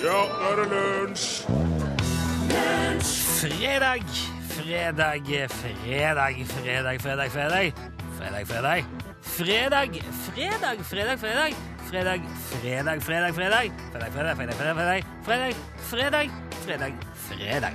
Ja, nå er det lunsj! Fredag, fredag, fredag, fredag, fredag, fredag. Fredag, fredag. Fredag, fredag, fredag, fredag. Fredag, fredag, fredag, fredag. Fredag, fredag, fredag, fredag, fredag. Fredag, fredag, fredag, fredag.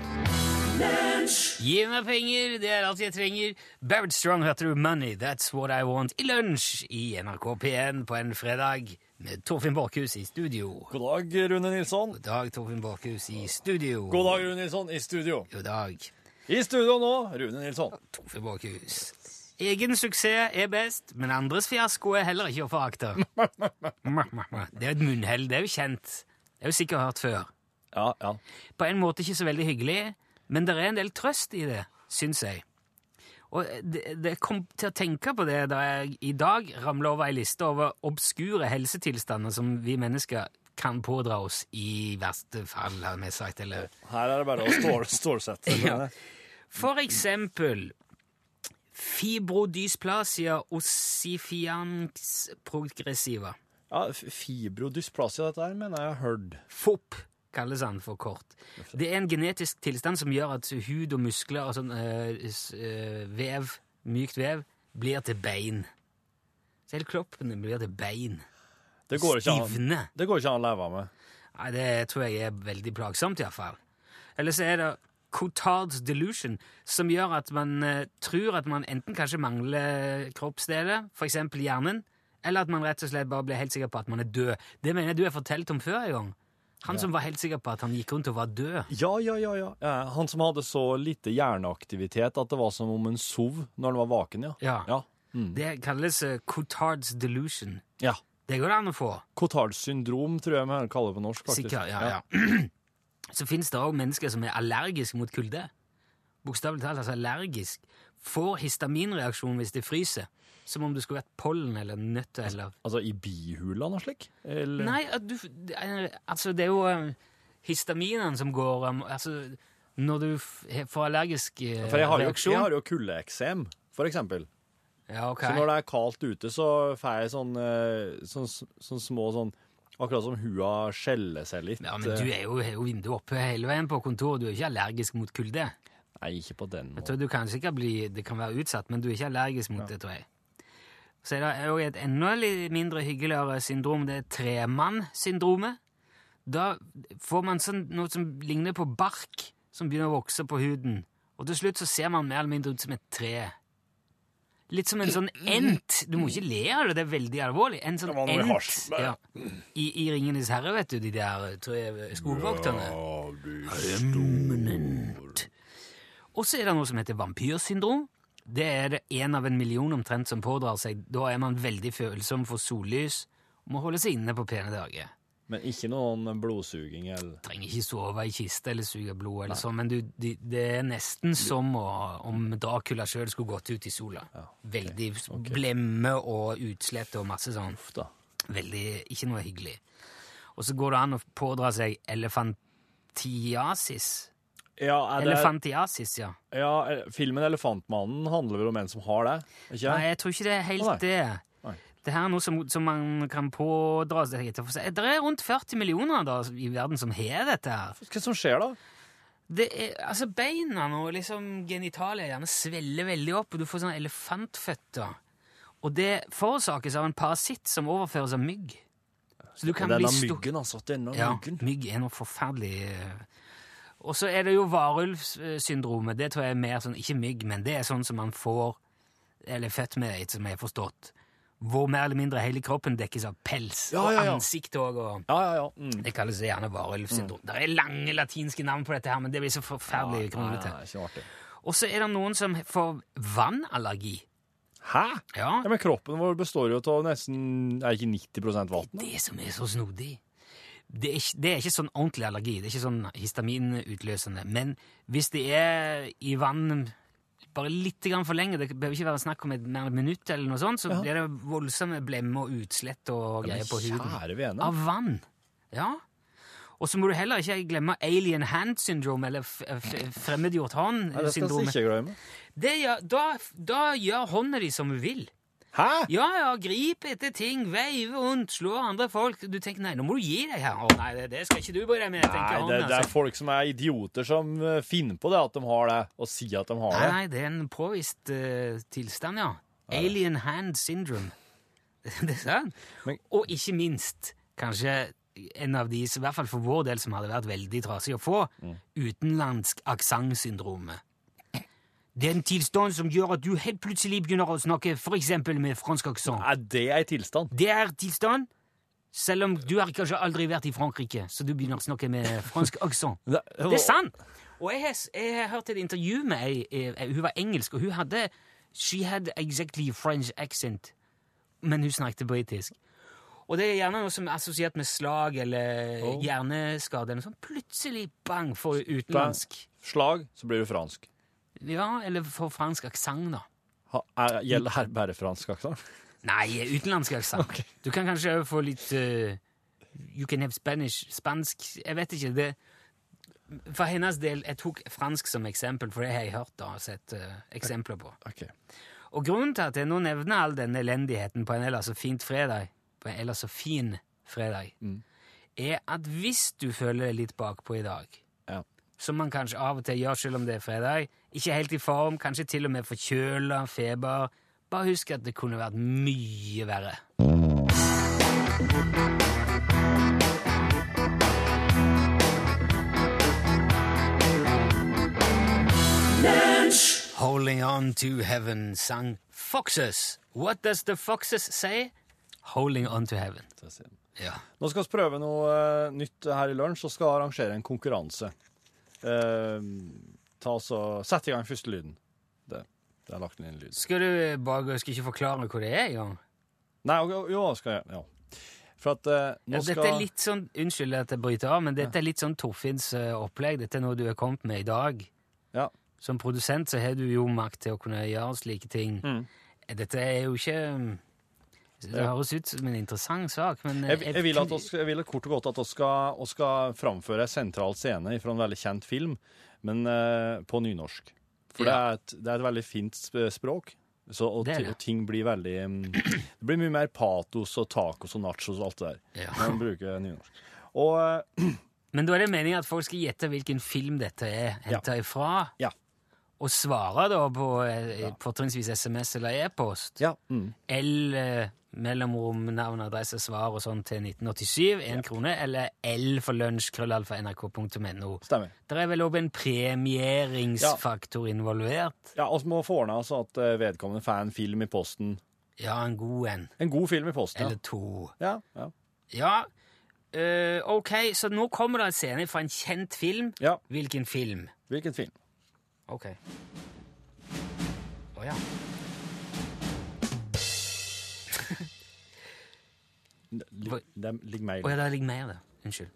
Gi meg penger, det er alt jeg trenger. Barrett Strong hørte du Money, That's What I Want i lunsj i NRK P1 på en fredag med Torfinn Bakhus i studio. God dag, Rune Nilsson. God dag, Torfinn Bakhus i studio. God dag, Rune Nilsson, i studio. God dag. I studio nå, Rune Nilsson. Torfinn Bakhus. Egen suksess er best, men andres fiasko er heller ikke å forakte. Det er et munnhell. Det er jo kjent. Det er jo sikkert hørt før. Ja, ja. På en måte ikke så veldig hyggelig, men det er en del trøst i det, syns jeg. Og det, det kom til å tenke på det da jeg i dag ramla over ei liste over obskure helsetilstander som vi mennesker kan pådra oss i verste fall, har vi sagt. Eller Her er det bare å stål, stålsette. Ja. For eksempel fibrodysplasia ossifians progressiva. Ja, Fibrodysplasia, dette her, mener jeg jeg har hørt. FOP kalles han for kort. Det er en genetisk tilstand som gjør at hud og muskler og sånn øh, vev, mykt vev, blir til bein. Så hele kroppen blir til bein. Det går ikke an, Stivne. det går ikke an å leve med. Nei, det tror jeg er veldig plagsomt, iallfall. Eller så er det Cotard's delusion, som gjør at man uh, tror at man enten kanskje mangler kroppsdeler, f.eks. hjernen, eller at man rett og slett bare blir helt sikker på at man er død. Det mener jeg du har fortalt om før en gang. Han som var helt sikker på at han gikk rundt og var død. Ja, ja, ja, ja. ja. Han som hadde så lite hjerneaktivitet at det var som om en sov når han var vaken, ja. Ja. Ja. Mm. Det kalles uh, Cotard's delusion. ja. Det går det an å få. Cotards syndrom, tror jeg vi kaller det på norsk. faktisk. Sikkert, ja, ja. Så finnes det òg mennesker som er allergiske mot kulde. Bokstavelig talt altså allergisk. Får histaminreaksjon hvis de fryser. Som om det skulle vært pollen eller nøtter eller Altså i bihula noe slik? Eller? Nei, du, altså det er jo eh, histaminene som går um, Altså, når du får allergisk reaksjon For jeg har jo, jeg har jo kuldeeksem, for eksempel. Ja, ok. Så når det er kaldt ute, så får jeg sånn, eh, sånn, sånn små sånn Akkurat som hua skjeller seg litt. Ja, men du er jo, er jo vinduet oppe hele veien på kontoret. Du er ikke allergisk mot kulde. Nei, ikke på den måten. Jeg tror du kan sikkert bli, Det kan være utsatt, men du er ikke allergisk mot det, tror jeg. Så er det jo et enda litt mindre hyggeligere syndrom. Det er tremann-syndromet. Da får man sånn, noe som ligner på bark, som begynner å vokse på huden. Og til slutt så ser man mer eller mindre ut som et tre. Litt som en sånn ent. Du må ikke le av det, det er veldig alvorlig. En sånn ent. Ja. I, I Ringenes herre, vet du, de der jeg, skogvokterne. stor. Og så er det noe som heter vampyrsyndrom. Det er det en av en million omtrent som pådrar seg. Da er man veldig følsom for sollys og må holde seg inne på pene dager. Men ikke noen blodsuging eller Trenger ikke sove i kiste eller suge blod, eller sånn, men du, de, det er nesten som å, om Dracula sjøl skulle gått ut i sola. Veldig blemme og utslett og masse sånn. da. Veldig, Ikke noe hyggelig. Og så går det an å pådra seg elefantiasis. Ja, er det, Elefantiasis, ja. ja, eh, filmen 'Elefantmannen' handler vel om en som har det? Ikke? Nei, jeg tror ikke det er helt nei. det. Nei. Det her er noe som, som man kan pådra seg. Det er rundt 40 millioner da, i verden som har dette her. Hva som skjer da? Det er, altså Beina og liksom genitalia gjerne sveller veldig opp, og du får sånne elefantføtter. Og det forårsakes av en parasitt som overføres av mygg. Så du kan bli stukket myggen, altså. Denne Ja, myggen. mygg er noe forferdelig eh. Og så er det jo varulvsyndromet. Det tror jeg er mer sånn, ikke mygg, men det er sånn som man får, eller født med, etter som jeg har forstått, hvor mer eller mindre hele kroppen dekkes av pels. Ja, og ja, og ansikt òg. Og Ja, ja, ja. Mm. det kalles gjerne varulvsyndrom. Det er lange latinske navn på dette, her, men det blir så forferdelig kronglete. Og så er det noen som får vannallergi. Hæ? Ja, Ja, men kroppen vår består jo av nesten Er ikke 90% vann? det som er så snodig. Det er, ikke, det er ikke sånn ordentlig allergi. Det er ikke sånn histaminutløsende. Men hvis det er i vann bare litt grann for lenge, det behøver ikke være snakk om et mer minutt, eller noe sånt, så Ja. blir det voldsomme blemmer og utslett og greier på huden. Av vann. Ja. Og så må du heller ikke glemme alien hand syndrome, eller fremmedgjort Ja, det skal vi hånd-syndromet. ikke glemme. Det gjør, da, da gjør hånda di som hun vil. Hæ? Ja, ja, gripe etter ting, veive rundt, slå andre folk. Du tenker nei, nå må du gi deg her. Å nei, det, det skal ikke du bry deg med. Nei, det, det er folk som er idioter som eh, finner på det, at de har det, og sier at de har det. nei, det er en påvist uh, tilstand, ja. Alien hand syndrome. det er sant. Men- Og ikke minst, kanskje en av de, i hvert fall for vår del, som hadde vært veldig trasig å få, Mm. utenlandsk aksentsyndromet. Det er en tilstand som gjør at du helt plutselig begynner å snakke eksempel med fransk aksent. Er det ei tilstand? Det er tilstand, selv om du har kanskje aldri vært i Frankrike, så du begynner å snakke med fransk aksent. Det, er sant! Og jeg har, jeg har hørt et intervju med ei, Hun var engelsk, og hun hadde She had exactly French accent, men hun snakket britisk. Og det er gjerne noe som er assosiert med slag eller Oh. hjerneskade. eller sånt. Plutselig, bang, for utenlandsk. Slag, så blir du fransk. Ja, eller for fransk aksent, da. Ha, er, gjelder her bare fransk aksent? Nei, utenlandsk aksent. Du kan kanskje få litt uh, You can have Spanish. Spansk Jeg vet ikke. det For hennes del, jeg tok fransk som eksempel, for det har jeg hørt da, og sett uh, eksempler på. Ok. Og grunnen til at jeg nå nevner all denne elendigheten på en ellers så fint fredag, på en ellers så fin fredag, er at hvis du føler deg litt bakpå i dag, Ja. som man kanskje av og til gjør selv om det er fredag, ikke helt i form, kanskje til og med forkjøla, feber, bare husk at det kunne vært mye verre. Holding on to heaven sang Foxes. What does the foxes say? Holding on to heaven. Ja. Nå skal vi prøve noe uh, nytt her i lunsj, og skal arrangere en konkurranse. Eh, ta og Sett i gang første lyden. Det, det er lagt inn en lyd. Skal du bare skal ikke forklare hvor det er engang? Nei, jo, jo, skal jeg Ja. For at eh, nå Ja, skal er litt sånn, Unnskyld at jeg bryter av, men dette er litt sånn Torfinns eh, opplegg. Dette er noe du er kommet med i dag. Ja. Som produsent så har du jo makt til å kunne gjøre slike ting. Mm. Dette er jo ikke Det høres ut som en interessant sak, men eh, jeg, jeg, vil at oss, jeg vil kort og godt at vi skal, oss skal framføre en sentral scene fra en veldig kjent film, men eh, på nynorsk. For det, er et, det er et veldig fint sp- språk. Så, og, Det er det. og ting blir veldig mm, Det blir mye mer patos og tacos og nachos og alt det der. Ja. Når man bruker nynorsk. Og eh, Men da er det meningen at folk skal gjette hvilken film dette er henta ifra, Ja. Og svare da på eh, fortrinnsvis SMS eller e-post. ja. Mm. L eh, mellomrom, navn, adresse, svar og sånn til 1987, én krone, eller L for lunsj, krøllalfa, nrk.no. Stemmer. Det er vel òg en premieringsfaktor involvert? Ja, Vi må få ordna så at eh, vedkommende får en film i posten. Ja, en god en. En god film i posten. Eller to. Ja, ja. Ja, eh, ok, så nå kommer det en scene fra en kjent film. ja. Hvilken film? Hvilken film? Ok. Å ja. Det ligger meg Å ja, det ligger mer der. Unnskyld.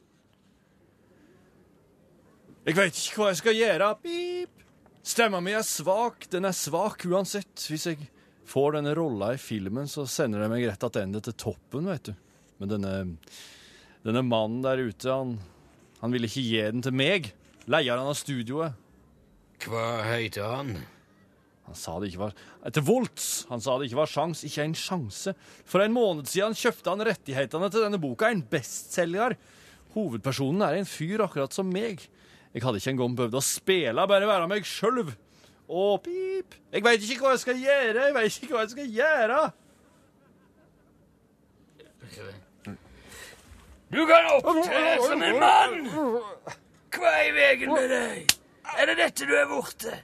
Jeg veit ikke hva jeg skal gjøre. Pip. Stemma mi er svak. Den er svak uansett. Hvis jeg får denne rolla i filmen, så sender de meg rett tilbake til toppen, veit du. Men denne, denne mannen der ute, han, han ville ikke gi den til meg. Leieren av studioet. Hva heter han? Han sa det ikke var Etter Volts! Han sa det ikke var sjans, ikke en sjanse. For en måned siden kjøpte han rettighetene til denne boka, en bestselger. Hovedpersonen er en fyr akkurat som meg. Jeg hadde ikke engang behøvd å spille, bare være meg sjølv. Å, pip! Jeg veit ikke hva jeg skal gjøre, jeg veit ikke hva jeg skal gjøre. Du kan opptre som en mann! Hva er i veien med deg? Er det dette du er borte?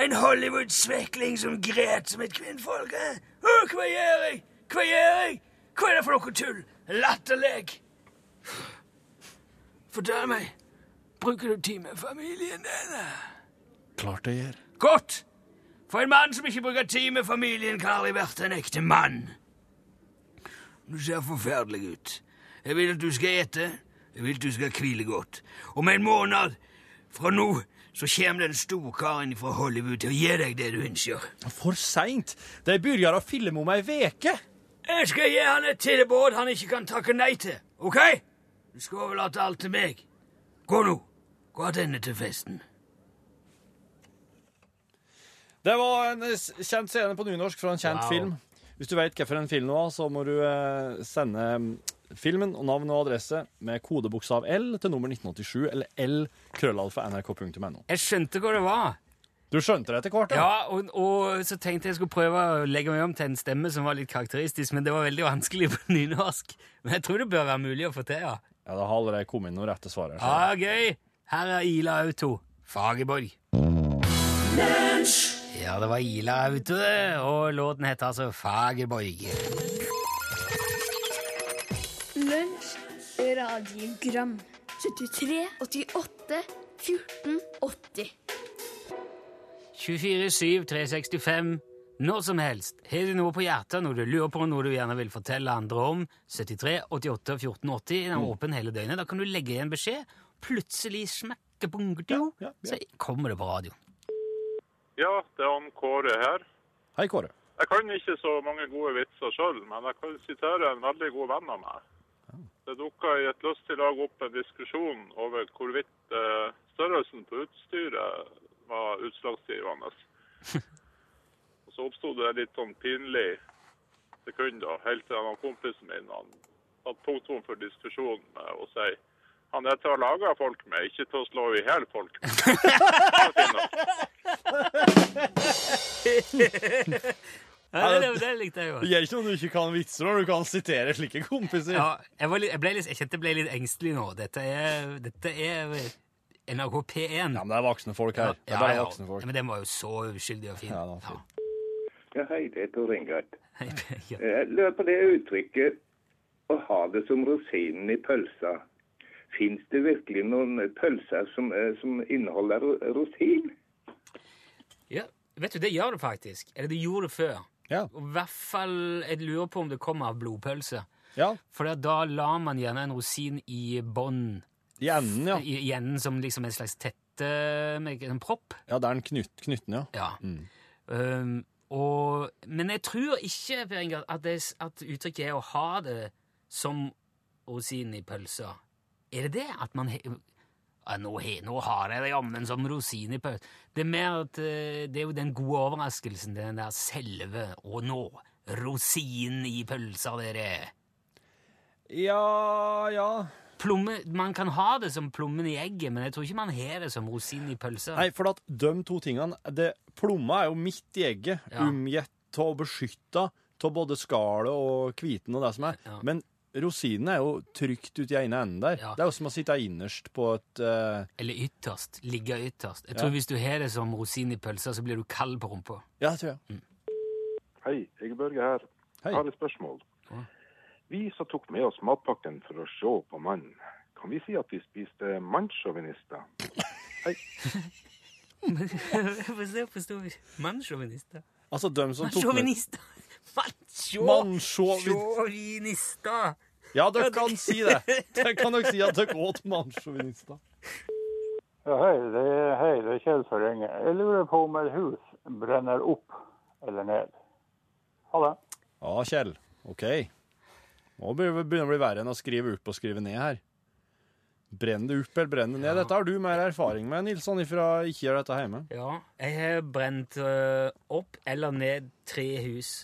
En Hollywood-svekling som gret som et kvinnfolk? eh? Oh, hva gjør jeg? Hva gjør jeg? Hva er det for noe tull? Latterlek? Fortell meg, bruker du tid med familien din? Klart jeg gjør. Godt! For en mann som ikke bruker tid med familien, kan aldri vært en ekte mann. Du ser forferdelig ut. Jeg vil at du skal ete. Jeg vil at du skal hvile godt. Om en måned fra nå så kommer den storkaren fra Hollywood til å gi deg det du ønsker. For seint. De begynner å filme om ei veke. Jeg skal gi han et tilbud han ikke kan takke nei til, OK? Du skal overlate alt til meg. Gå nå. Gå tilbake til festen. Det var en kjent scene på nynorsk fra en kjent Wow. film. Hvis du vet hvilken film det var, så må du eh, sende mm, filmen og navn og adresse med kodebokstav L til nummer 1987 eller L krøllalfa nrk.no. Jeg skjønte hva det var. Du skjønte det etter hvert? Ja, og, og så tenkte jeg skulle prøve å legge meg om til en stemme som var litt karakteristisk, men det var veldig vanskelig på nynorsk. Men jeg tror det bør være mulig å få til, ja. Ja, Det har allerede kommet inn noen rette svar. Ja, gøy! Her er Ila Auto. Fagerborg. Ja, det var Ila Auto, det, og låten heter altså Fagerborg. Lunsj, radiogram 73, 88, 14, 80 24-7, 365, når som helst. Har du noe på hjertet, noe du lurer på, noe du gjerne vil fortelle andre om, 73 88 14 80, den er åpen hele døgnet. Da kan du legge igjen beskjed. Plutselig smekke Ja, ja, ja. så kommer det på radio. Ja, det er han Kåre her. Hei, Kåre. Jeg kan ikke så mange gode vitser sjøl, men jeg kan sitere en veldig god venn av meg. Det dukka i et lystig lage opp en diskusjon over hvorvidt eh, størrelsen på utstyret var utslagsgivende. Og så oppsto det litt sånn pinlig sekund, da, helt til han kompisen min han satte punktum for diskusjonen med å si han er til å lage folk med, ikke til å slå i hjel folk Det fint. Ja, det, det likte jeg jo. Det gjør ikke om du ikke kan vitser når du kan sitere slike kompiser. Ja, jeg, var litt, jeg, ble litt, jeg kjente jeg ble litt engstelig nå. Dette er, dette er NRK P1. Ja, men det er voksne folk her. Det er bare voksne folk. Ja, men den var jo så uskyldig og fin. Ja, den var fin. Ja, hei, det er Tor Ingat. Ja. Ja. Lurer på det uttrykket å ha det som rosinen i pølsa. Fins det virkelig noen pølser som, eh, som inneholder rosin? ja, vet du, det gjør det faktisk. Eller det gjorde det før. Ja. Og i hvert fall, Jeg lurer på om det kommer av blodpølse. ja. For da lar man gjerne en rosin i bånn, I enden, ja. i, i enden som liksom en slags tette med en propp. Ja, det er den knytt, knytten, ja. Ja. Um, og, men jeg tror ikke Per Ingar, at, det, at uttrykket er å ha det som rosin i pølsa. Er det det at man ja, nå, nå har jeg det jammen som rosin i pølsa. Det er mer at eh, det er jo den gode overraskelsen, den der selve Og nå, rosin i pølsa, dere. Ja, ja. Plomme, man kan ha det som plommen i egget, men jeg tror ikke man har det som rosin i pølsa. Nei, for at de to tingene det, Plomma er jo midt i egget, Ja. omgitt og beskytta av både skallet og hviten og det som er. Ja. Men rosinen er jo trygt uti i ene enden der. Ja. Det er jo som å sitte innerst på et uh... Eller ytterst. Ligge ytterst. Jeg Ja. tror Hvis du har det som rosin i pølsa, så blir du kald på rumpa. Ja, det tror jeg. Hei, jeg er Børge her. Hei. Jeg har et spørsmål. Ja. Vi som tok med oss matpakken for å se på mannen, kan vi si at vi spiste mannssjåvinister? Hei. Forstår, forstår. Mannssjåvinister. Altså, dem som tok med Mannssjåvinister! Mannsjå... Mannssjåvin- Ja, dere kan si det. Dere kan nok si at dere åt mannssjåvinister. Ja, hei, det er, hei, det er Kjell som ringer. Jeg lurer på om et hus brenner opp eller ned. Ha det. Ja, Kjell. OK. Nå begynner det å bli verre enn å skrive opp og skrive ned her. Brenn det opp eller brenn det ned? Dette har du mer erfaring med, Nilsson, ifra ikke gjør dette hjemme. Ja, jeg har brent øh, opp eller ned tre hus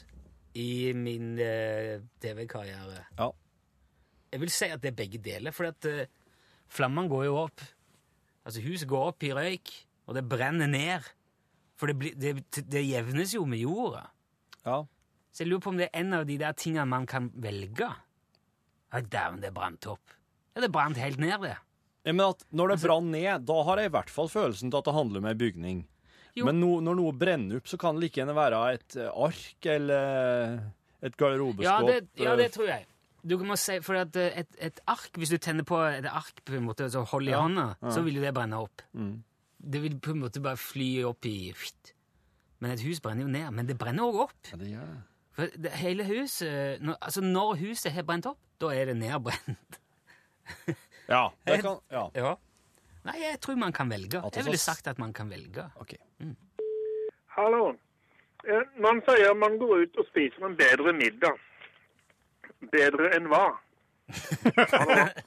i min øh, TV-karriere. Ja. Jeg vil si at det er begge deler, for at øh, flammene går jo opp. Altså, huset går opp i røyk, og det brenner ned. For det, blir- det, det jevnes jo med jorda. Ja. Så jeg lurer på om det er en av de der tingene man kan velge. Ja, dæven, det brant opp. Ja, det brant helt ned, det. Ja, Men at når det Altså- brann ned, da har jeg i hvert fall følelsen til at det handler om ei bygning. Jo. Men no, når noe brenner opp, så kan det like gjerne være et eh, ark eller et garderobeskap. Ja, det, ja, eh, det tror jeg. Du må si, for eh, et, et ark, Hvis du tenner på et ark på en måte, så holder i Ja, hånda, ja. så vil jo det brenne opp. Mm. Det vil på en måte bare fly opp i Men et hus brenner jo ned. Men det brenner òg opp. Ja, det gjør det. For det, hele huset når, Altså, når huset har brent opp, da er det nedbrent. Ja, det kan Ja. Ja. Nei, jeg tror man kan velge. Jeg ville sagt at man kan velge. OK. Hallo. Eh, Man sier man går ut og spiser en bedre middag. Bedre enn hva?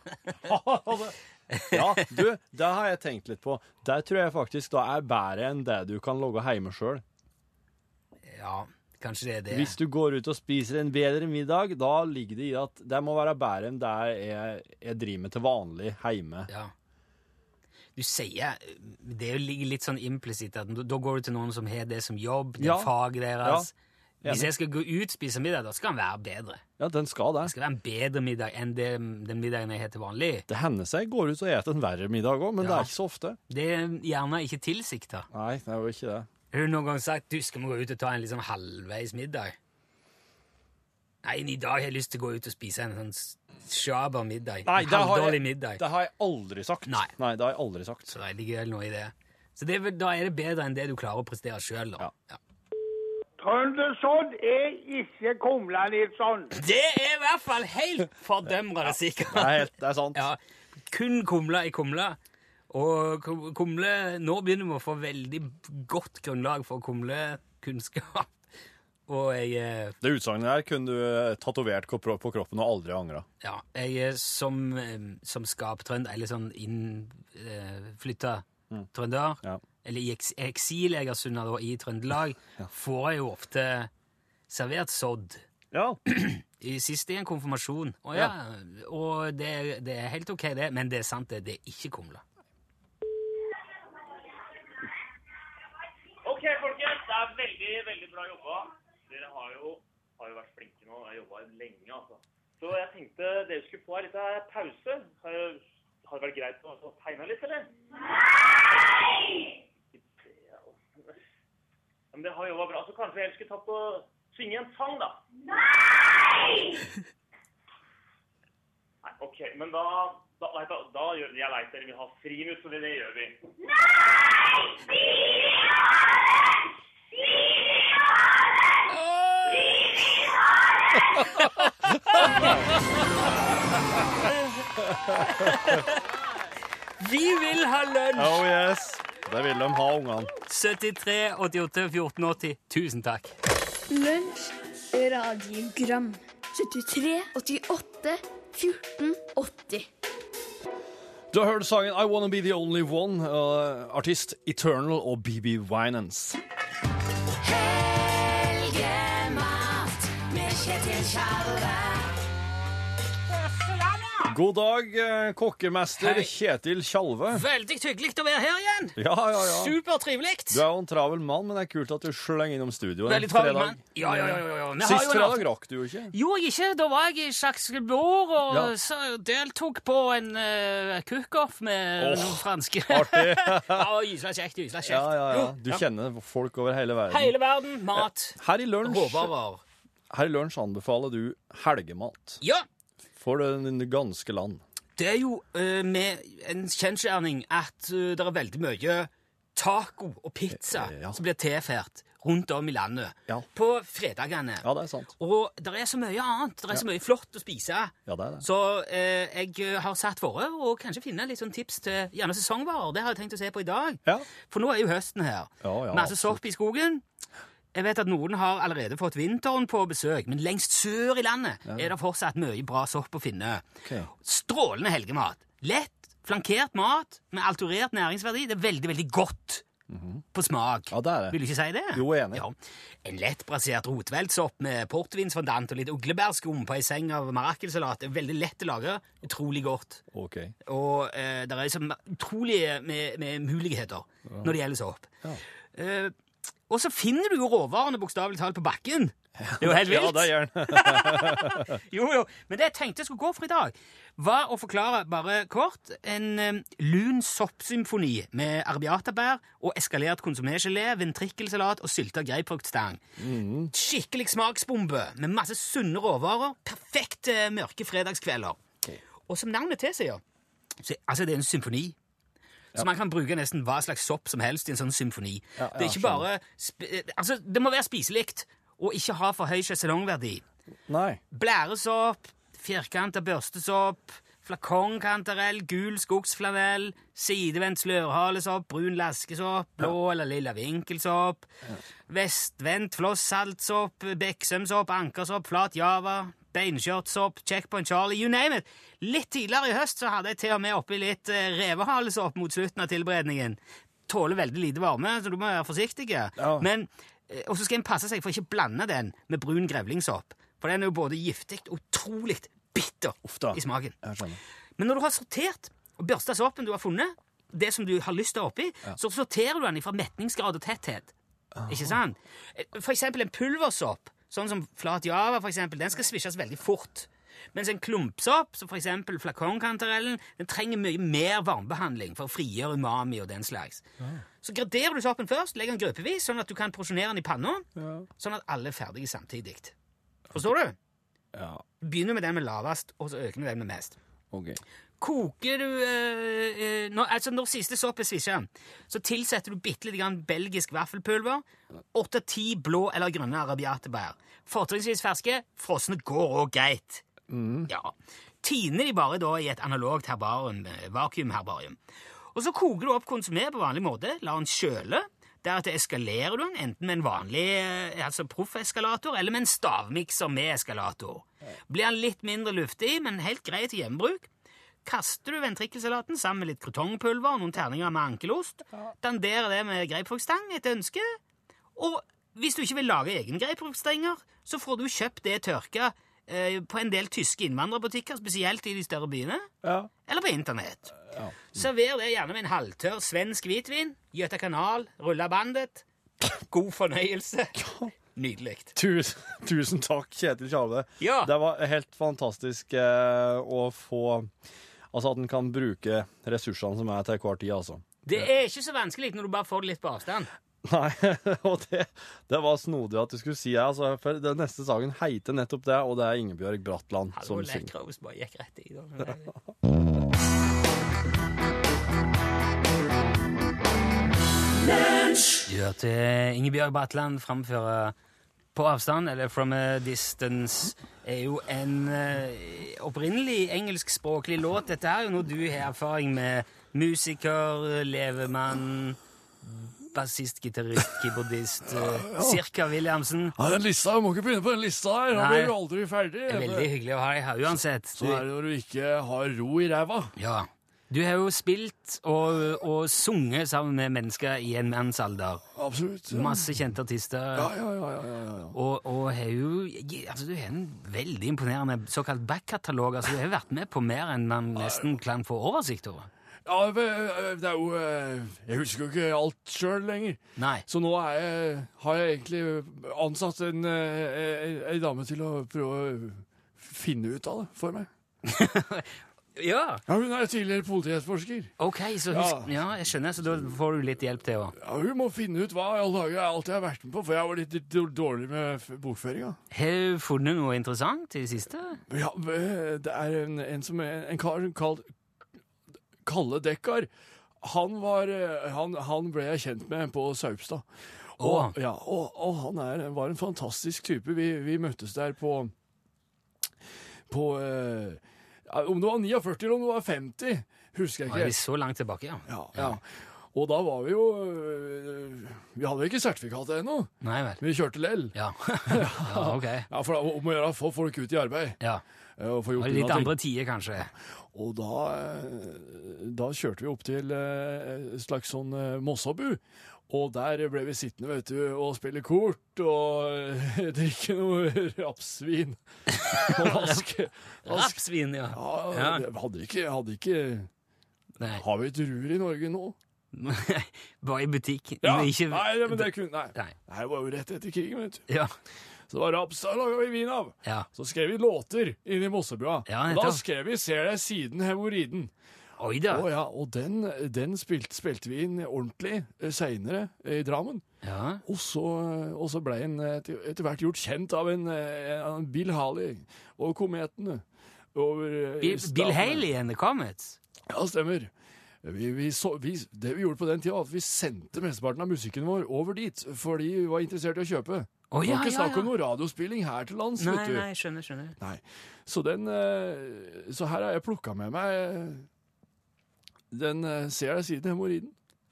ja, du, det har jeg tenkt litt på. Det tror jeg faktisk da er bedre enn det du kan lage hjemme sjøl. Ja, Kanskje det er det. Hvis du går ut og spiser en bedre middag, da ligger det i at det må være bedre enn det jeg, jeg driver med til vanlig hjemme. Ja. Du sier Det er jo litt sånn implisitt at da går du til noen som har det som jobb, det Ja. faget deres. Ja. Hvis jeg skal gå ut og spise middag, da skal den være bedre. Ja, den skal det. Det skal være en bedre middag enn det, den middagen jeg har til vanlig. Det hender seg jeg går ut og spiser en verre middag òg, men det er ikke så ofte. Det er gjerne ikke tilsikta. Nei, det er jo ikke det. Har du noen gang sagt du skal må gå ut og ta en liksom halvveis middag? Nei, i dag har jeg lyst til å gå ut og spise en sånn sjaber middag. Nei, en halvdårlig middag. det har jeg aldri sagt. Nei. det har jeg aldri sagt. Så det ligger vel noe i det. Så det da er det bedre enn det du klarer å prestere sjøl, da. Ja. Ja. Trøndersodd er ikke Kumla Nilsson. Det er i hvert fall helt fordømmende sikkert. Det er, helt, det er sant. Ja, kun kumle i kumle. Og kumle Nå begynner vi å få veldig godt grunnlag for kumlekunnskap. Og jeg eh, Det utsagnet her kunne du eh, tatovert på kroppen og aldri angra. Ja, jeg er som, eh, som skaptrønder, eller sånn innflytta trønder, Ja. eller i eks sunna da, i Trøndelag, får jeg jo ofte servert sodd. Ja. I sist i en konfirmasjon. Og, ja, og det, det er helt ok, det, men det er sant, det. Det er ikke kumle. Ok, folkens. Det er veldig, veldig bra jobba. Dere har jo, har jo vært flinke nå. Jeg har jobba lenge, altså. Så jeg tenkte dere skulle få en liten pause. Har, har det vært greit å å tegne litt, eller? Nei! Men det har jobba bra. Så kanskje vi heller skulle tatt og synge en sang, da? Nei! Nei, ok. Men da, da, da, da gjør Jeg leit, dere vil ha friminutt, så det, det gjør vi. Vi vil ha lunsj! Oh yes. Det vil de ha, ungene. 73 88 14 80. Tusen takk. Lunsj, radiogram 73, 88, 14, 80 Du har hørt sangen I Wanna Be The Only One, uh, artist Eternal og BB Winans. God dag, eh, kokkemester Hei. Kjetil Tjalve. Veldig hyggelig å være her igjen. Ja, ja, ja. Supertrivelig. Du er jo en travel mann, men det er kult at du slenger innom studio en Veldig travel mann. Ja, ja, ja, ja, Sist fredag rakk du jo ikke. Jo, ikke. Da var jeg i Sjakselborg og Ja. deltok på en uh, cook-off med oh, noen franske artig. ja, Gysla kjekt, gysla kjekt. Ja, ja, ja. Du kjenner folk over hele verden. Hele verden, mat, Her i lunsj, råvarer. Her i lunsj anbefaler du helgemat Ja, for det ganske land. det er jo uh, med en kjensgjerning at uh, det er veldig mye taco og pizza Eh, ja. som blir tilført rundt om i landet Ja. på fredagene. Ja, det er sant. Og det er så mye annet. Det er så mye flott å spise. Ja, det er det. Så eh, jeg har satt fore å kanskje finne litt sånn tips til gjerne sesongvarer. Det har jeg tenkt å se på i dag. Ja. For nå er jo høsten her. Ja, ja, Masse sopp i skogen. Jeg vet at noen har allerede fått vinteren på besøk, men lengst sør i landet er det fortsatt mye bra sopp å finne. Okay. Strålende helgemat. Lett, flankert mat med alturert næringsverdi. Det er veldig, veldig godt på smak. Ja, det er det. Vil du ikke si det? Jo, jeg er enig. Ja. En lettbrasert rotveltsopp med portvinsfondant og litt uglebærskum på ei seng av marakelsalat er veldig lett å lage. Utrolig godt. Ok. Og eh, det er liksom utrolige med, med muligheter når det gjelder sopp. Ja. Eh, og så finner du jo råvarene bokstavelig talt på bakken. Det er jo helt vilt. Ja, det gjør. Jo, jo. Men det jeg tenkte jeg skulle gå for i dag, var å forklare bare kort en um, lun soppsymfoni med arbiatabær og eskalert konsomé-gelé, ventrikkelsalat og sylta grapefruktstang. Skikkelig smaksbombe med masse sunne råvarer. Perfekt eh, mørke fredagskvelder. Og som navnet tilsier, så altså det er en symfoni. Så man kan bruke nesten hva slags sopp som helst i en sånn symfoni. Det er ikke bare eh, Altså, det må være spiselikt og ikke ha for høy sjeselongverdi. Nei. blæresopp, firkanta børstesopp, flakongkantarell, gul skogsflanell, sidevendt slørhalesopp, brun laskesopp, blå eller lilla vinkelsopp, vestvendt flossaltsopp, beksømsopp, ankersopp, flat java, beinskjørtsopp, checkpoint Charlie, you name it. Litt tidligere i høst så hadde jeg til og med oppi litt eh, revehalesopp mot slutten av tilberedningen. Tåler veldig lite varme, så du må være forsiktig. Ja. Men Eh, Og så skal en passe seg for ikke å blande den med brun grevlingsopp. For den er jo både giftig og utrolig bitter da. i smaken. Men når du har sortert og børsta soppen du har funnet, det som du har lyst til å oppi, så sorterer du den fra metningsgrad og tetthet. Ikke sant? Eh, For eksempel en pulversopp, sånn som flat java, for eksempel, den skal svisjes veldig fort. Mens en klumpsopp, som for eksempel flakongkantarellen, den trenger mye mer varmebehandling for å frigjøre umami og den slags. Så graderer du soppen først, legger den gruppevis, sånn at du kan porsjonere den i panna, sånn at alle er ferdige samtidig. Forstår du? Ja, Begynner med den med lavest, og så øker du den med mest. ok. Koker du eh, eh, når, altså når siste sopp er svisja, så tilsetter du bitte litt grann belgisk vaffelpulver, åtte-ti blå eller grønne arabiatebær. Fortrinnsvis ferske, frosne går òg greit. Ja. Tiner de bare da i et analogt herbarium, eh, vakuumherbarium. Og så koker du opp konsumé på vanlig måte, lar den kjøle. Deretter eskalerer du den, enten med en vanlig eh, altså proffeskalator eller med en stavmikser med eskalator. Blir den litt mindre luftig, men helt grei til hjemmebruk, kaster du ventrikkelsalaten sammen med litt krutongpulver og noen terninger med ankelost, danderer det med grapefruktstang etter ønske, og hvis du ikke vil lage egen grapefruktstenger, så får du kjøpt det tørka eh, på en del tyske innvandrerbutikker, spesielt i de større byene, Ja. eller på internett. Server det gjerne med en halvtørr svensk hvitvin, Göta kanal, rulla bandet. God fornøyelse. Nydelig. Tusen, tusen takk, Kjetil Tjave. Ja. Det var helt fantastisk eh, å få Altså at en kan bruke ressursene som er til enhver tid, altså. Det er ikke så vanskelig når du bare får det litt på avstand. Nei, og det, det var snodig at du skulle si det. Altså, for den neste saken heter nettopp det, og det er Ingebjørg Bratland Hallo, som synger. Lekros bare gikk rett i. Da. Du hørte Ingebjørg Bratland framføre På avstand, eller From a Distance, er jo en eh, opprinnelig engelskspråklig låt. Dette er jo noe du har erfaring med. Musiker, levemann, bassist, gitarist, keyboardist. Uh, Cirka Williamsen. Ja, den lista, Du må ikke begynne på den lista her. Da Nei. blir du aldri ferdig. Det er veldig hyggelig å ha deg her uansett. Så er det når du ikke har ro i ræva. Ja. Du har jo spilt og, og sunget sammen med mennesker i en mannsalder. Absolutt. Masse kjente artister. Ja, ja, ja. ja, ja, ja. Og, og har jo altså, Du har en veldig imponerende såkalt backkatalog. Altså, du har vært med på mer enn man nesten kan få oversikt over. Ja, det det er jo eh, Jeg husker jo ikke alt sjøl lenger. Nei. Så nå jeg, har jeg egentlig ansatt en, eh, en, en dame til å prøve å finne ut av det for meg. Ja, Ja, Hun er tidligere politietterforsker. ok, så husk, Ja. jeg skjønner, så da får du litt hjelp til òg. Ja, hun må finne ut hva i alle dager alt jeg har vært med på, for jeg var litt dårlig med bokføringa. Har du funnet noe interessant i det siste? Ja, det er en, en som en kar kalt Kalle Dekkar. Han, var, han, han ble jeg kjent med på Saupstad. Og, ja, og, og han er, var en fantastisk type. Vi, vi møttes der på På eh, Om det var 49 eller om det var 50, husker jeg Var det. vi så langt tilbake, ja? Ja, ja. Og da var vi jo øh, Vi hadde jo ikke sertifikatet ennå. Nei vel. Vi kjørte lell. Ja, ja ok. Ja, for det om å gjøre å få folk ut i arbeid. Ja. eh, Og få Og gjort litt ting. andre tider, kanskje. Og da, eh, da kjørte vi opp til eh, et slags sånn Mossabu. Og der ble vi sittende vet du, og spille kort og drikke noe rapsvin. Og vaske. Rapsvin, ja. Ja, Hadde ikke, hadde ikke Nei. Har vi et rur i Norge nå? Bare i butikk. Ja, ikke... Nei, men det kunne Nei. Nei. Det var jo rett etter krigen, vet du. Ja. Så det var raps da laga vi vin av. ja. Så skrev vi låter inni Mossebua. Ja, da skrev vi 'Ser deg siden hemoriden'. Oi da. Oh, ja, og den, den spilte, spilte vi inn ordentlig eh, seinere i Drammen. Ja. Og så, og så ble en etter, etter hvert gjort kjent av en, eh, en Bill Haley og Kometene. Over eh, Bill. Bill Haley and the Comets. Ja, stemmer. Vi, vi så, vi, det vi gjorde på den tida, var at vi sendte mesteparten av musikken vår over dit, fordi vi var interessert i å kjøpe. Det ja, var ikke ja, snakk om ja. noe radiospilling her til lands, Nei, vet du. nei, skjønner, skjønner. Nei. Så den eh, Så her har jeg plukka med meg eh, den eh, Ser deg siden hemoroiden.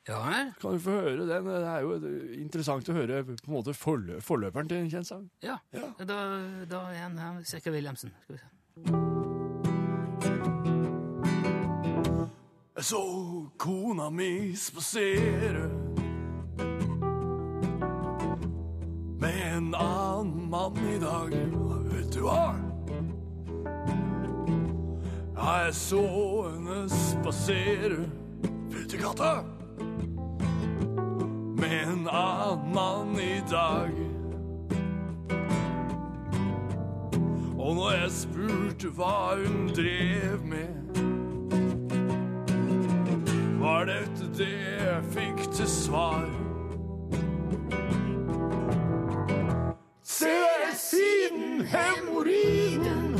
Ja vel? Kan du få høre den? Det er jo eh, interessant å høre på en måte forlø forløperen til en kjent sang. Ja. Ja. Da, da er han her, Cirka Williamsen. Skal vi se. Jeg så kona mi spasere med en annen mann i dag. Vet du hva? Jeg så henne spasere ut i gata med en annen mann i dag. Og når jeg spurte hva hun drev med, var dette det jeg fikk til svar. Se siden hemoroiden.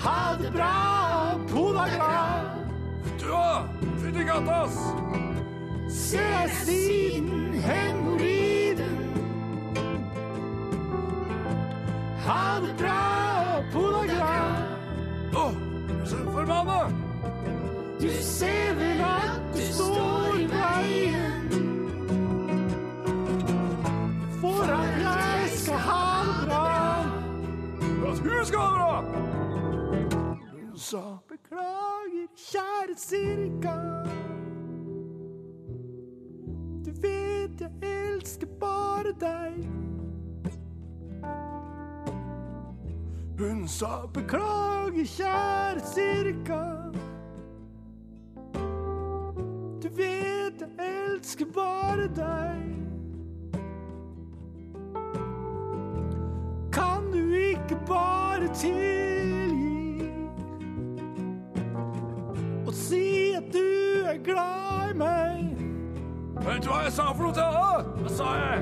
Ha det bra, podagra. Du hva? Fytti gattas! Ses siden hemoroiden. Ha det bra, podagra. Å, så forbanna. Du ser vel at du står i veien for at jeg skal ha det bra. For at hun skal ha det bra. Sa beklager, kjære cirka. Du vet jeg elsker bare deg. Hun sa beklager, kjære cirka. Du vet jeg elsker bare deg. Kan du ikke bare tilgi og si at du er glad i meg? Vet du hva jeg sa for noe til henne? Hva sa jeg?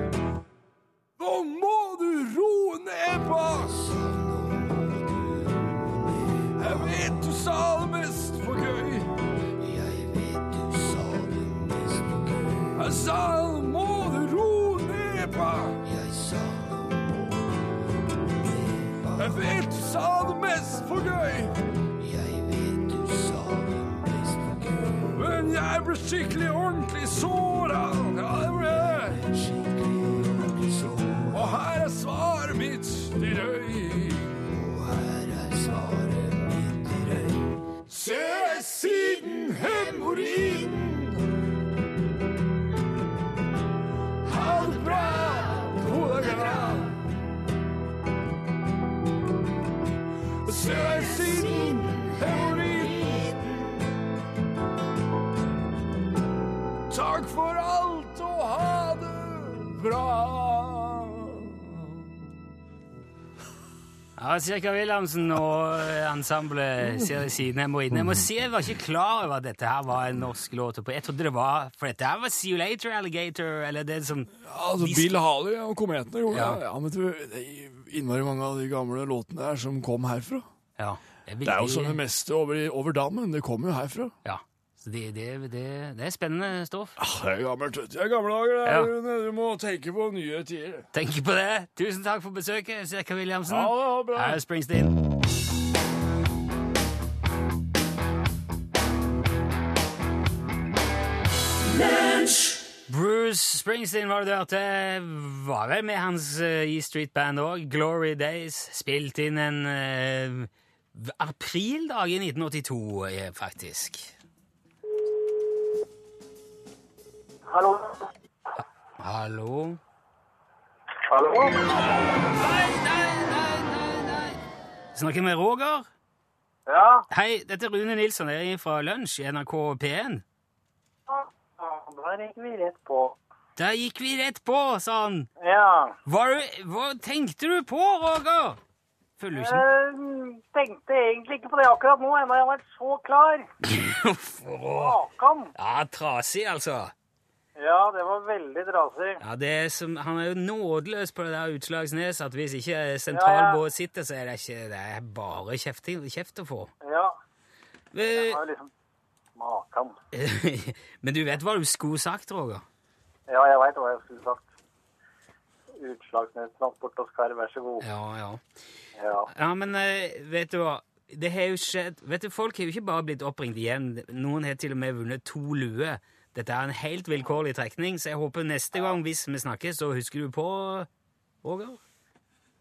Nå må du roe ned på! Jeg vet du sa det mest for gøy. Jeg sa nå må du roe ned på! Jeg vet du sa det mest for gøy. Men jeg ble skikkelig ordentlig såra. Ja, det ble jeg. Og her er svaret mitt til deg. Ja, Cirka Wilhelmsen og eh, ensemblet siden jeg må inn. Jeg var ikke klar over at dette her var en norsk låt. Jeg trodde det var For dette her var See You Later, Alligator, eller det som Altså, Bill Haley og Kometene gjorde Ja. det. Ja, men det er innmari mange av de gamle låtene der som kom herfra. Ja. Det er jo som det meste over, over dammen. Det kommer jo herfra. Ja. Det, det, det, det er spennende stoff. Ah, det er gammelt. Det er gamle dager. er Ja. Du må tenke på nye tider. Tenk på det. Tusen takk for besøket, Sirka Williamsen. Ja, det var bra. Her er Springsteen. Bruce Springsteen var det du hørte. Var vel med hans E Street Band òg. Glory Days. Spilt inn en uh, aprildag i 1982, eh, faktisk. Hallo? Hallo? Hallo? Nei, nei, nei, nei, nei. Snakker med Roger? Ja? Hei, dette er Rune Nilsson. Jeg er fra Lunsj i NRK P1. Der gikk vi rett på. Der gikk vi rett på, sa han. Ja. Hva, hva tenkte du på, Roger? Følger du ikke Jeg tenkte egentlig ikke på det akkurat nå, ennå jeg har vært så klar. Makan. Ja, trasig, altså. Ja, det var veldig trasig. Ja, det er som, Han er jo nådeløs på det der Utslagsnes, at hvis ikke sentralbåt sitter, så er det ikke Det er bare kjeft, kjeft å få. Ja. Det Eh, var jo liksom Makan. Men du vet hva du skulle sagt, Roger? Ja, jeg veit hva jeg skulle sagt. Utslagsnes Transport og Skar, vær så god. Ja, ja. Ja. Ja, men eh, vet du hva? Det har jo skjedd Vet du, Folk har jo ikke bare blitt oppringt igjen. Noen har til og med vunnet to luer. Dette er en helt vilkårlig trekning, så jeg håper neste gang hvis vi snakkes, så husker du på Roger?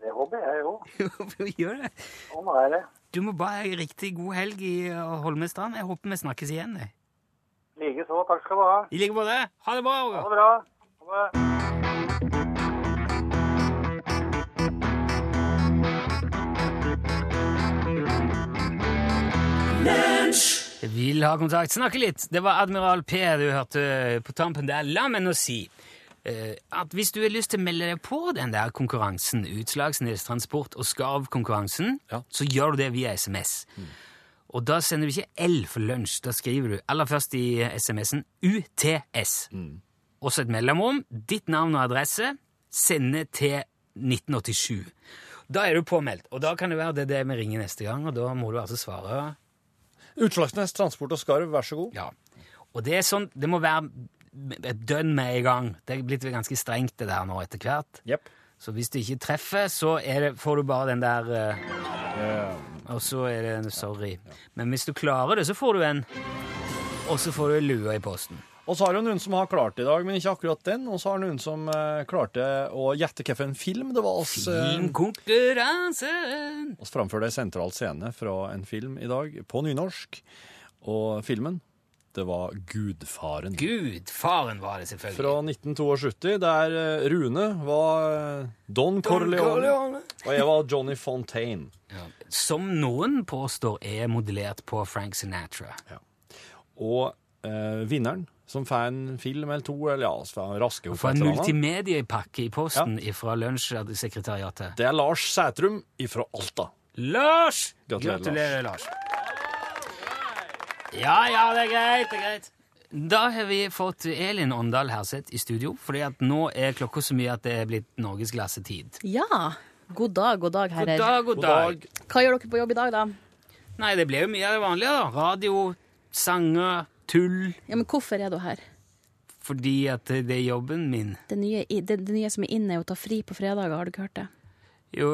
Det håper jeg jo. Gjør det. Sånn er det. Du må bare ha en riktig god helg i Holmestrand. Jeg håper vi snakkes igjen. Likeså. Takk skal du ha. I like måte. Ha det bra, Ha det bra. Ha det. Vil ha kontakt, snakke litt. Det var Admiral P du hørte på tampen der. La meg nå si eh, at hvis du har lyst til å melde deg på den der konkurransen, Utslagsnes Transport og Skarv-konkurransen, så gjør du det via SMS. Og da sender du ikke L for lunsj. Da skriver du aller først i SMS-en UTS. Også et mellomrom, ditt navn og adresse, sende til 1987. Da er du påmeldt, og da kan det være det, det vi ringer neste gang, og da må du altså svare Utslagsnes Transport og Skarv, vær så god. Ja. Og det er sånn, det må være et dønn med i gang. Det er blitt ganske strengt det der nå etter hvert. Så hvis du ikke treffer, så det, får du bare den der eh, Og så er det en sorry. Men hvis du klarer det, så får du en, og så får du en lue i posten. Og så har du noen som har klart det i dag, men ikke akkurat den. Og så har noen som eh, klarte å gjette hvilken film det var. oss, eh, Filmkonkurransen! oss framførte en sentral scene fra en film i dag, på nynorsk. Og filmen, det var Gudfaren. Gudfaren var det selvfølgelig. Fra 1972, der eh, Rune var eh, Don Corleone, og jeg var Johnny Fontaine. Som noen påstår er modellert på Frank Sinatra. Og eh, vinneren, som får en film eller to, eller ja, så får han raske opp en et eller annet. multimediepakke i posten fra lunsjsekretariatet. Det er Lars Sætrum ifra Alta. Lars! Gratulerer, Gratulerer, Lars. Ja, ja, det er greit, det er greit. Da har vi fått Elin Åndal Herseth i studio, fordi at nå er klokka så mye at det er blitt norgesglassetid. Ja. God dag, god dag, herrer. God dag, god dag. Hva gjør dere på jobb i dag, da? Nei, det blir jo mye av det vanlige, da. Radio, sanger, tull. Ja, men hvorfor er du her? Fordi at det er jobben min. Det nye, det, det nye som er inne, er å ta fri på fredager, har du ikke hørt det? Jo,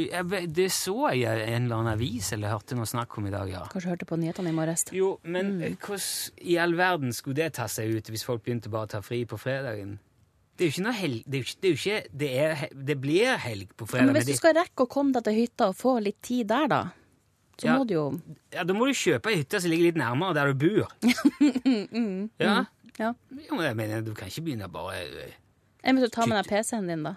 jeg, det så jeg i en eller annen avis, eller hørte noe snakk om i dag, ja. Kanskje hørte på nyhetene i morges? Jo, men mm. hvordan i all verden skulle det ta seg ut hvis folk begynte bare å ta fri på fredagen? Det er jo ikke noe helg... Det, ikke, det, ikke, det, er, det blir helg på Ja, men hvis du skal rekke å komme deg til hytta og få litt tid der, da, så Ja. må du jo Ja, Da må du kjøpe ei hytte som ligger litt nærmere der du bor. mm, Ja? mm, ja. Jo, men jeg mener, du kan ikke begynne bare Jeg Enn ta med deg PC-en din, da?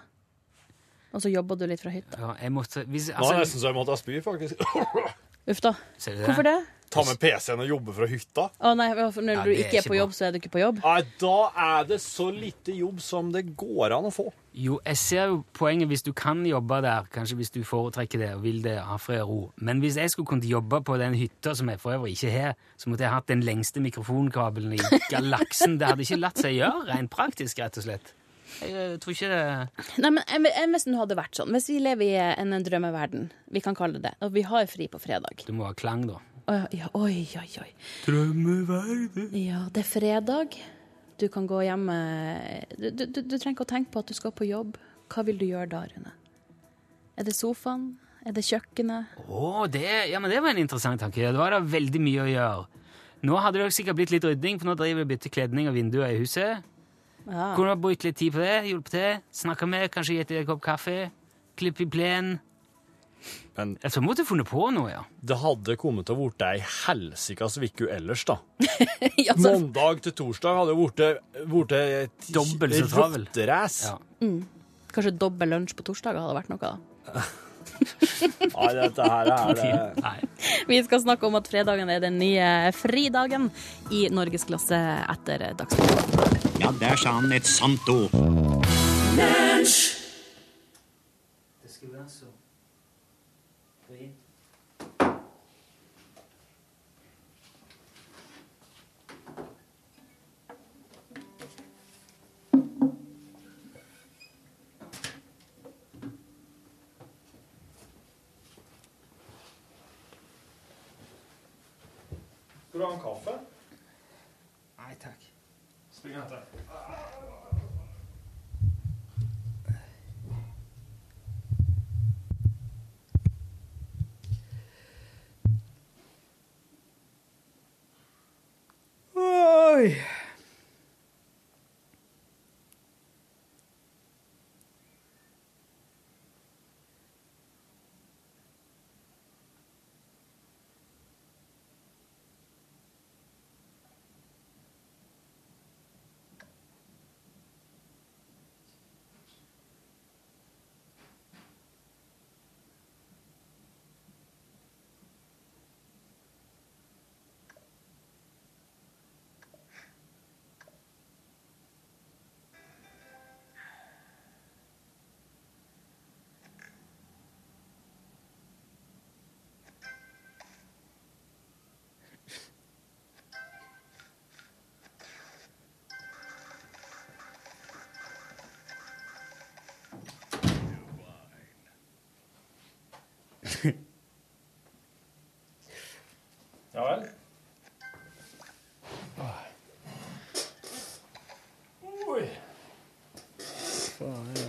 Og så jobber du litt fra hytta? Ja, jeg måtte hvis, Nå er det nesten så jeg måtte spy, faktisk. Uff da. Ser du det? Hvorfor det? Ta med PC-en og jobbe fra hytta. Å nei, for når Ja, du er ikke er på bra. jobb, så er du ikke på jobb? Nei, da er det så lite jobb som det går an å få. Jo, jeg ser jo poenget hvis du kan jobbe der, kanskje hvis du foretrekker det og vil det, ha fred og ro. Men hvis jeg skulle kunnet jobbe på den hytta som jeg for øvrig ikke har, så måtte jeg hatt den lengste mikrofonkabelen i galaksen. Det hadde ikke latt seg gjøre, rent praktisk, rett og slett. Jeg jeg tror ikke det Nei, men enn- enn hvis det hadde vært sånn. Hvis vi lever i en, en drømmeverden, vi kan kalle det det, og vi har fri på fredag Du må ha klang, da. Oi, Oi, oi, oi. Drømmeverden. Ja, det er fredag. Du kan gå hjemme du, du, du, du trenger ikke å tenke på at du skal på jobb. Hva vil du gjøre da, Rune? Er det sofaen? Er det kjøkkenet? Å, det, ja, men det var en interessant tanke. Da var det veldig mye å gjøre. Nå hadde det sikkert blitt litt rydding, for nå driver vi og bytter kledning og vinduer i huset. Ja. Kunne brukt litt tid på det, hjulpet til, snakka med, kanskje gitt deg en kopp kaffe, klipp i plen. Men Jeg Så måtte måtte funnet på noe, ja. det hadde kommet til å blitt ei helsikas uke ellers, da. Ja, så- Mandag til torsdag hadde det blitt et Dobbelt så travel. rotterace. Mm. Kanskje dobbel lunsj på torsdager hadde vært noe, da. Nei, dette her er det Vi skal snakke om at fredagen er den nye fridagen i norgesklasse etter Dagsnytt. Ja, der sa han et sant ord. Det ja vel. Oi. Faen, ja.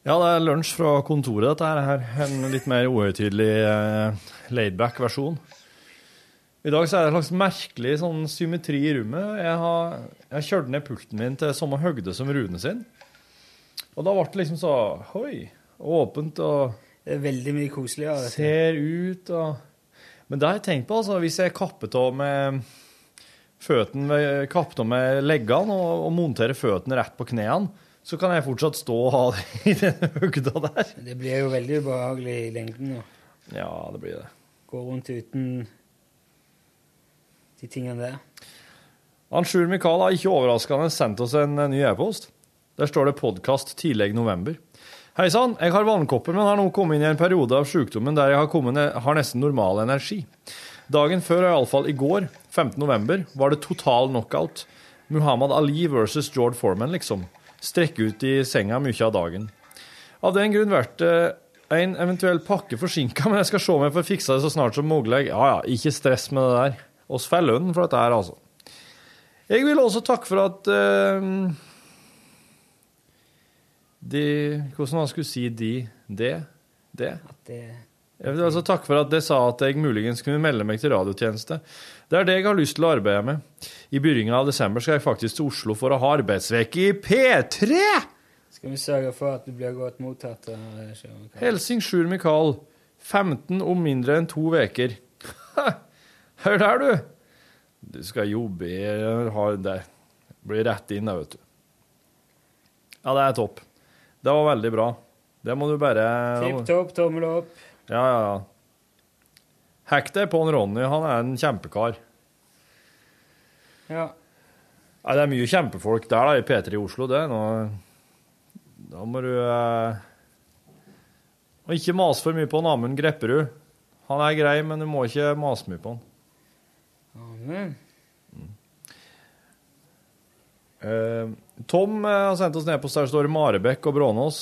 Ja, det er lunsj fra kontoret, dette her. En litt mer uhøytidelig eh, laidback versjon. I dag så er det en slags merkelig sånn symmetri i rommet. Jeg har, jeg har kjørt ned pulten min til samme høgde som Rune sin. Og da ble det liksom så Oi. Åpent og Det er veldig mye koseligere. ser ut og Men det har jeg tenkt på, altså. Hvis jeg kapper av med føttene kapper av med leggene og, og monterer føttene rett på knærne, så kan jeg fortsatt stå og ha det i den høgda der. Det blir jo veldig ubehagelig i lengden Ja, det blir det. gå rundt uten de tingene der. Han Mikael har ikke overraskende sendt oss en eh, ny e-post. Der står det 'podkast tidlig november'. Hei sann, jeg har vannkopper, men har nå kommet inn i en periode av sykdommen der jeg har, kommet, har nesten normal energi. Dagen før, iallfall i går, 15. november, var det total knockout. Muhammad Ali versus George Foreman, liksom. Strekke ut i senga mye av dagen. Av den grunn blir det en eventuell pakke forsinka, men jeg skal se om jeg får fiksa det så snart som mulig. Ja ja, ikke stress med det der. Oss får lønn for dette her, altså. Jeg vil også takke for at uh, de Hvordan man skulle si de det? Det? Det Jeg vil altså takke for at det sa at jeg muligens kunne melde meg til radiotjeneste. Det er det jeg har lyst til å arbeide med. I begynnelsen av desember skal jeg faktisk til Oslo for å ha arbeidsveke i P3! Skal vi sørge for at du blir godt mottatt? Helsing Sjur Mikael. 15 om mindre enn to veker. Hør der, du. Du skal jobbe i det. Blir rett inn, da, vet du. Ja, det er topp. Det var veldig bra. Det må du bare Tipp topp, tommel opp. Ja, ja, ja. Hekk deg på en Ronny. Han er en kjempekar. Ja. Ja, det er mye kjempefolk der da, i P3 i Oslo. det. Nå, da må du eh, og Ikke mase for mye på han Amund Grepperud. Han er grei, men du må ikke mase mye på han. Eh, Tom eh, har sendt oss ned på der står Marebekk og Brånås.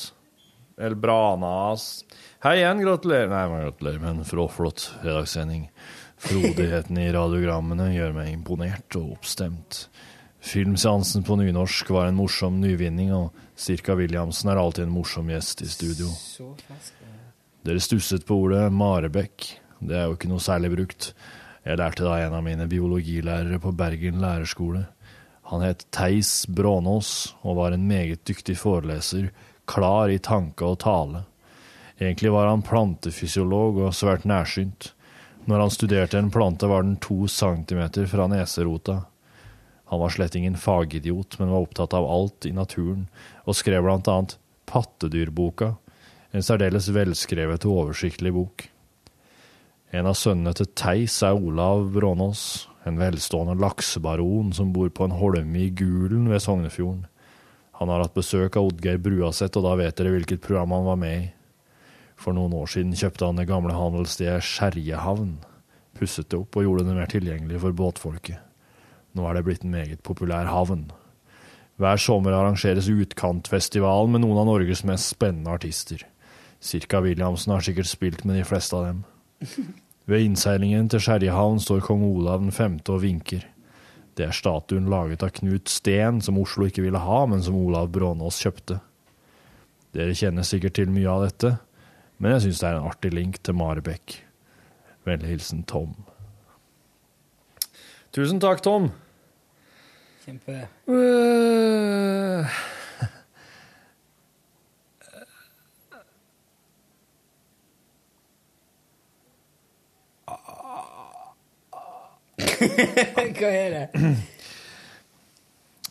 Eller Branas. Hei igjen, gratulerer Nei, men gratulerer med en flott fredagssending. Frodigheten i radiogrammene gjør meg imponert og oppstemt. Filmseansen på nynorsk var en morsom nyvinning, og Cirka Williamsen er alltid en morsom gjest i studio. Dere stusset på ordet Marebekk. Det er jo ikke noe særlig brukt. Jeg lærte da en av mine biologilærere på Bergen lærerskole. Han het Theis Brånås og var en meget dyktig foreleser, klar i tanke og tale. Egentlig var han plantefysiolog og svært nærsynt. Når han studerte en plante, var den to centimeter fra neserota. Han var slett ingen fagidiot, men var opptatt av alt i naturen, og skrev blant annet Pattedyrboka, en særdeles velskrevet og oversiktlig bok. En av sønnene til Theis er Olav Brånås, en velstående laksebaron som bor på en holme i Gulen ved Sognefjorden. Han har hatt besøk av Oddgeir Bruaseth, og da vet dere hvilket program han var med i. For noen år siden kjøpte han det gamle handelsstedet Skjerjehavn, pusset det opp og gjorde det mer tilgjengelig for båtfolket. Nå er det blitt en meget populær havn. Hver sommer arrangeres Utkantfestivalen med noen av Norges mest spennende artister. Cirka Williamsen har sikkert spilt med de fleste av dem. Ved innseilingen til Skjerjehavn står kong Olav 5. og vinker. Det er statuen laget av Knut Steen, som Oslo ikke ville ha, men som Olav Brånås kjøpte. Dere kjenner sikkert til mye av dette, men jeg syns det er en artig link til Marebekk. Vennlig hilsen Tom. Tusen takk, Tom. Kjempe. Hva er det?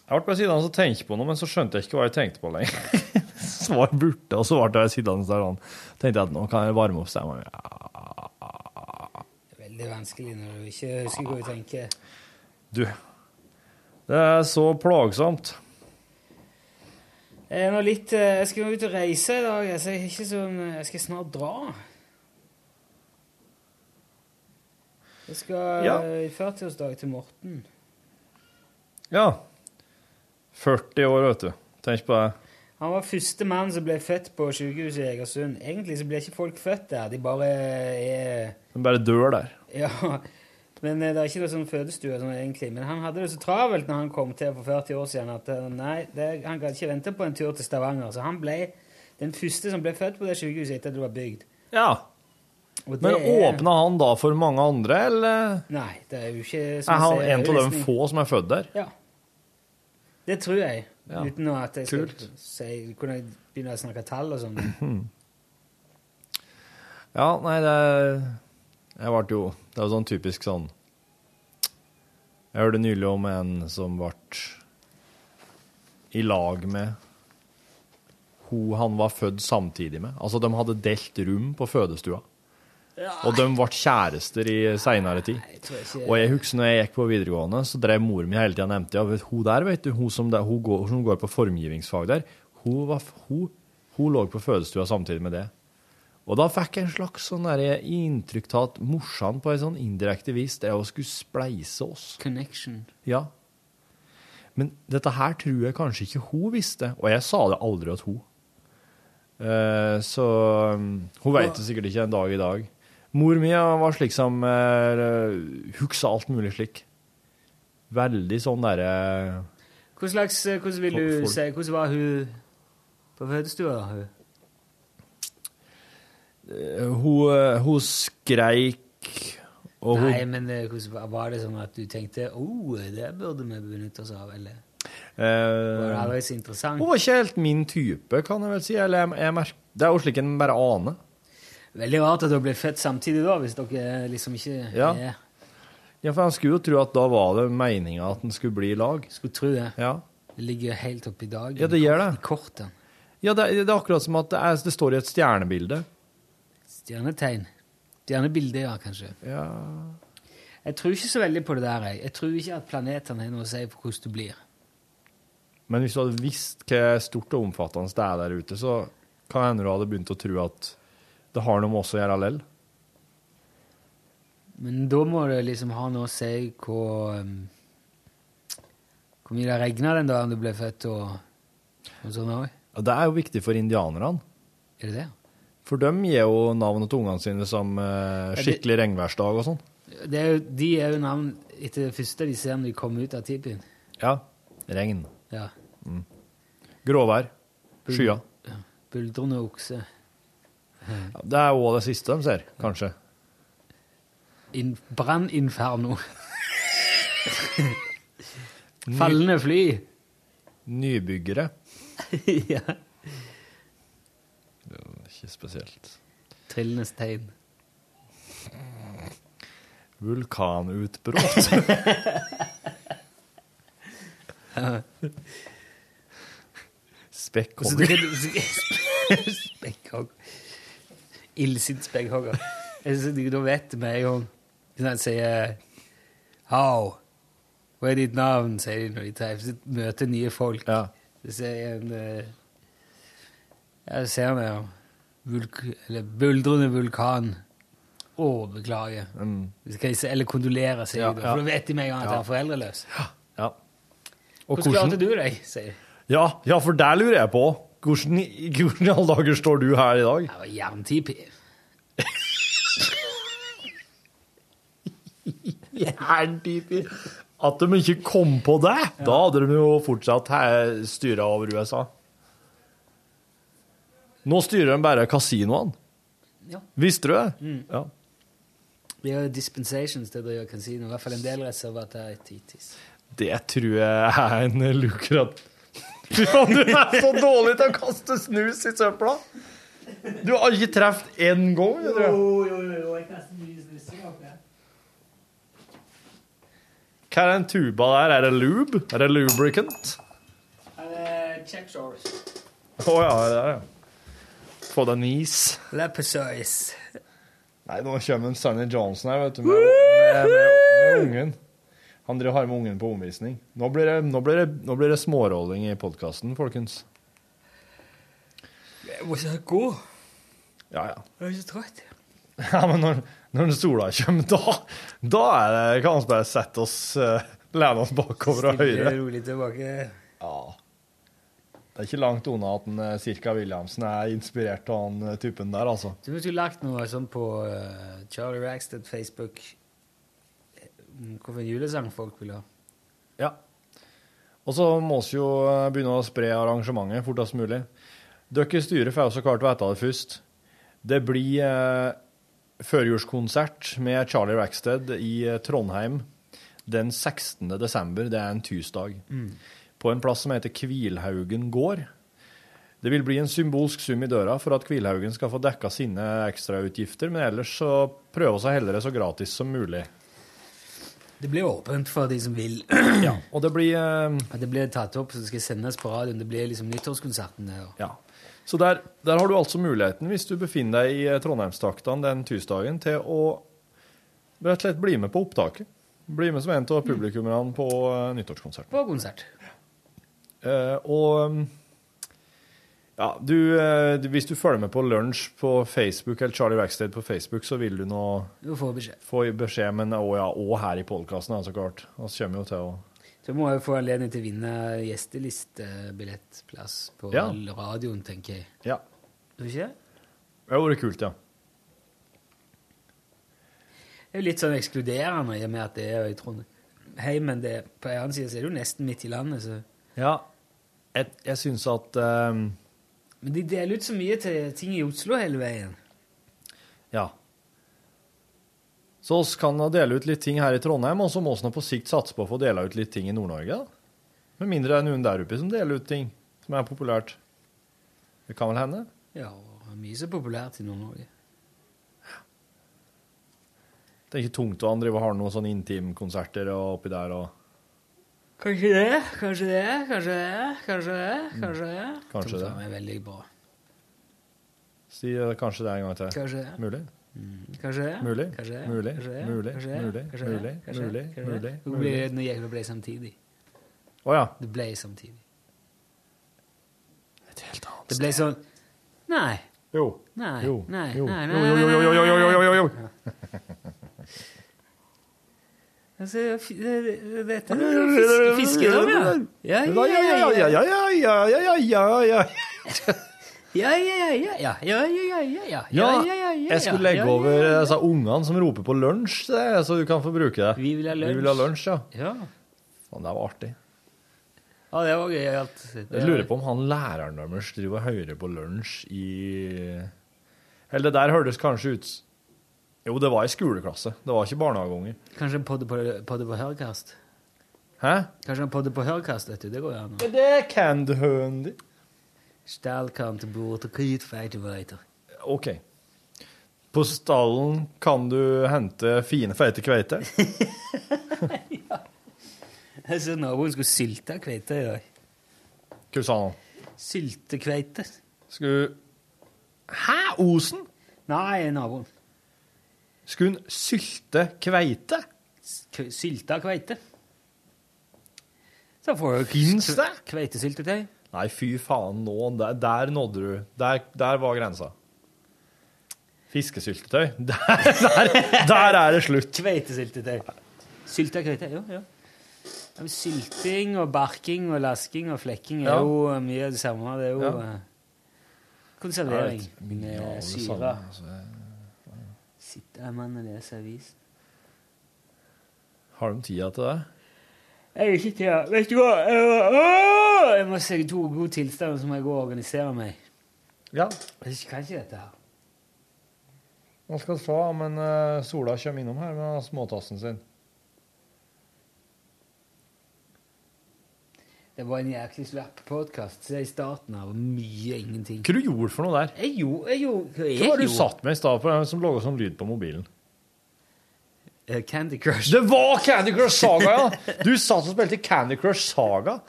Jeg ble bare sittende og tenke på noe, men så skjønte jeg ikke hva jeg tenkte på lenger. Så var jeg borte, og så ble jeg sittende der og tenkte jeg at nå kan jeg varme opp stemmen. Ja. Det veldig vanskelig når du ikke husker hva du tenker. Du, det er så plagsomt. Jeg er nå litt eh, Jeg skal ut og reise i dag. så jeg, er ikke sånn, jeg skal snart dra. Jeg skal Ja. eh, i 40-årsdag til Morten. Ja. 40 år, vet du. Tenk på det. Han var første mann som ble født på sykehuset i Egersund. Egentlig så ble ikke folk født der, de bare er De bare dør der. Ja, men eh, det er ikke noe sånn fødestue sånn egentlig. Men han hadde det så travelt når han kom til for 40 år siden at eh, nei, det, han gadd ikke vente på en tur til Stavanger. Så han ble den første som ble født på det sykehuset etter at det var bygd. Ja. Men det er- åpna han da for mange andre, eller Nei, det er jo ikke er han en av de få som er født der? Ja. Det tror jeg. Ja. Uten at jeg skal Kult. si, kunne jeg begynne å snakke tall og sånn. Ja, nei, det Jeg ble jo Det er jo sånn typisk sånn Jeg hørte nylig om en som ble i lag med hun han var født samtidig med. Altså, de hadde delt rom på fødestua. Og de ble kjærester i seinere tid. Og jeg husker når jeg gikk på videregående, så drev mor mi hele tida nevnte ja, hun der, vet du, hun som, der, hun går, hun går på formgivningsfag der, hun, var, hun, hun lå på fødestua samtidig med det. Og da fikk jeg en slags sånn inntrykk av at morsan på en sånn indirekte vis det å skulle spleise oss. Connection. Ja. Men dette her tror jeg kanskje ikke hun visste, og jeg sa det aldri til hun. Uh, så um, hun vet det sikkert ikke en dag i dag. Mor mi var slik som uh, huksa alt mulig slik. Veldig sånn derre slags, eh, hvordan vil du Folk- si, hvordan var hun på fødestua? hun? uh, hun, eh, hun skreik, og hun Nei, men eh, hvordan var- det sånn at du tenkte oh, det burde vi benytte oss av, eller? Uh, Var det interessant? Hun var ikke helt min type, kan jeg vel si. Eller jeg, jeg det er jo slik en bare aner. Veldig rart at dere ble født samtidig da, hvis dere liksom ikke Ja. er Ja, for han skulle jo tro at da var det meninga at han skulle bli i lag. Skulle tro det. Ja. Det ligger helt oppi dagen. Ja, det gjør det. I kortene. Ja, det, det er akkurat som at det, er, det står i et stjernebilde. Stjernetegn. Stjernebilde, ja, kanskje. Ja. Jeg tror ikke så veldig på det der. Jeg, jeg tror ikke at planetene har noe å si for hvordan du blir. Men hvis du hadde visst hva stort og omfattende det er der ute, så kan hende du hadde begynt å tro at det har noe med oss å gjøre lell. Men da må det liksom ha noe å si hvor um, Hvor mye det regna den dagen du ble født, og, og sånn òg. Det er jo viktig for indianerne. Er det det? For dem gir jo navnet til ungene sine som eh, skikkelig skikkelig regnværsdag og sånn. de er jo navn etter det første de ser når de kommer ut av tipien. Ja. Regn. Ja. Gråvær. Skyer. Buldrende okse. Det er òg det siste de ser, kanskje. In, Branninferno. Fallende fly. Nybyggere. ja. Det er Ikke spesielt. Trillende stein. Vulkanutbrudd. Spekkhogger. Spekkhogger. Illsint spekkhogger. Da vet vi gang Hvis han sier How? Hva er ditt navn? sier de når de treffes. Møter nye folk. Så sier en eh, Jeg ser meg jo. Vulk eller buldrende vulkan. Å, beklager. Skal jeg eller kondolere, sier Ja, de. ja. For da vet de med en gang at Ja. han er foreldreløs. Ja. Og Hvordan klarte du deg? sier de. Ja, ja, for der lurer jeg på. Hvordan i alle dager står du her i dag? Jeg var jerntipi. Jerntipi. At de ikke kom på det! Da hadde de jo fortsatt styra over USA. Nå styrer de bare kasinoene. Ja. Visste du det? Mm. Ja. Vi har dispensations til å drive kasino. I hvert fall en del reservateritis. Det tror jeg er en lukrat... Fy faen, du er så dårlig til å kaste snus i søpla! Du har ikke truffet én gang, Jo, jo, jo, jo, jeg kaster mye snus. Hva er den tuba der? Er det lube? Er det lubricant? Check shores. Å ja, det er det. Få deg en is. Lepesois. Nei, nå kommer en Sonny Johnson her, vet du, med, med, med, med ungen. Han har med ungen på omvisning. Nå blir det, nå blir det, nå blir det smårolling i podkasten, folkens. Må ikke gå. Ja, ja. Jeg er så trøtt. Ja, men når, når sola kommer, da, da er det, kan vi bare sette oss uh, Lene oss bakover og høyre. Stille rolig tilbake. Ja. Det er ikke langt unna at en, eh, Sirka Williamsen er inspirert av han eh, typen der, altså. Du jo lagt noe sånn på uh, Charlie Rackstead Facebook hvilken julesang folk vil ha. Ja. Og så må vi jo eh, begynne å spre arrangementet fortest mulig. Dere i styret får så klart vite det først. Det blir eh, førjulskonsert med Charlie Rackstead i eh, Trondheim den 16. desember. Det er en tirsdag. Mm. På en plass som heter Kvilhaugen gård. Det vil bli en symbolsk sum i døra for at Kvilhaugen skal få dekka sine ekstrautgifter, men ellers så prøver vi å holde det så gratis som mulig. Det blir åpent for de som vil. ja, og det blir uh, det blir tatt opp, så det skal sendes på radioen. Det blir liksom nyttårskonserten der. Ja. Så der, der har du altså muligheten, hvis du befinner deg i eh, Trondheimstraktene den tirsdagen, til å rett og slett bli med på opptaket. Bli med som en av publikummerne på uh, nyttårskonserten. På konsert. Eh, og um, ja, du, eh, hvis du følger med på Lunsj på Facebook, eller Charlie Rackstead på Facebook, så vil du nå Du får beskjed. få beskjed, men og, ja, her i podkasten, så klart. Vi kommer jo til å Så må jeg få anledning til å vinne gjestelistebillettplass på Ja. radioen, tenker jeg. Ja. Tror du ikke det? Det hadde vært kult, ja. Det er jo litt sånn ekskluderende i og med at det er i Trondheim, men det, på en annen side så er det jo nesten midt i landet, så Ja. Jeg, jeg syns at um, Men de deler ut så mye til ting i Oslo hele veien. Ja. Så oss kan dele ut litt ting her i Trondheim, og så må vi på sikt satse på å få dele ut litt ting i Nord-Norge. Med mindre det er noen der oppe som deler ut ting som er populært. Det kan vel hende? Ja, mye så populært i Nord-Norge. Det er ikke tungt å han driver og ha noen sånne intimkonserter oppi der og Kanskje det, kanskje det, kanskje det, kanskje det, kanskje det. Kanskje det. Er veldig bra. Si eh, kanskje det en gang til. Kanskje det. Mulig? Kanskje det. Mulig? Kanskje det. Mulig? Kanskje det. Mulig? Kanskje det. Mulig? Kanskje det. Mulig? Kanskje det. Mulig? Kanskje det. Mulig? Det ble- Nå gikk det ble samtidig. Å ja. Det ble samtidig. Det ble sånn Nei. Jo. Nei. Jo. Nei. Jo. Nei. Jo, jo, jo, jo, jo, jo, jo, jo, jo, jo. Fiskedam, ja. Ja, ja, ja, ja, ja, ja, ja. Ja, ja, ja, ja, ja, ja, ja, ja, Jeg skulle legge over altså, ungene som roper på lunsj, så du kan få bruke det. Vi vil ha lunsj. Vi vil ha lunsj, ja. ja. Det var artig. Ja, det var gøy. Jeg lurer på om han læreren deres driver og hører på lunsj i Eller det der hørtes kanskje ut jo, det var i skoleklasse. Det var ikke barnehageunger. Kanskje en podde på, podde på hørkast? Hæ? Kanskje en podde på hørkast, vet du. Det går jo an. Ja, det kan du høne. Stallkant til bord og kritfeite veiter. OK. På stallen kan du hente fine, feite kveiter. Jeg så naboen skulle sylte kveite i dag. Hva sa han? Sylte kveite. Skulle Hæ? Osen? Nei, naboen. Skulle hun sylte kveite? Sylta kveite. Så får du Fins det? Kveitesyltetøy. Nei, fy faen, nå, der, der nådde du. Der, der var grensa. Fiskesyltetøy. Der, der, der er det slutt. Kveitesyltetøy. Sylta kveite, jo, jo. Sylting og barking og lasking og flekking er Ja. jo eh, mye av det samme. Det er jo Ja. eh, konservering med syre. altså. Sitter en mann og leser avis. Har de tida til det? Jeg har ikke tida. Vet du hva? Jeg, må se to gode tilstander, så må jeg gå og organisere meg. Ja. Jeg kan ikke dette her. Hva skal du få? Men uh, Sola kommer innom her med småtassen sin. Det var en jæklig slapp podkast. Så i starten av mye ingenting. Hva du gjorde for noe der? Jeg gjorde Jeg gjorde jeg Hva var det du gjorde- satt med i stad den som laga sånn lyd på mobilen? Eh, Candy Crush. Det var Candy Crush Saga, ja! Du satt og spilte Candy Crush Saga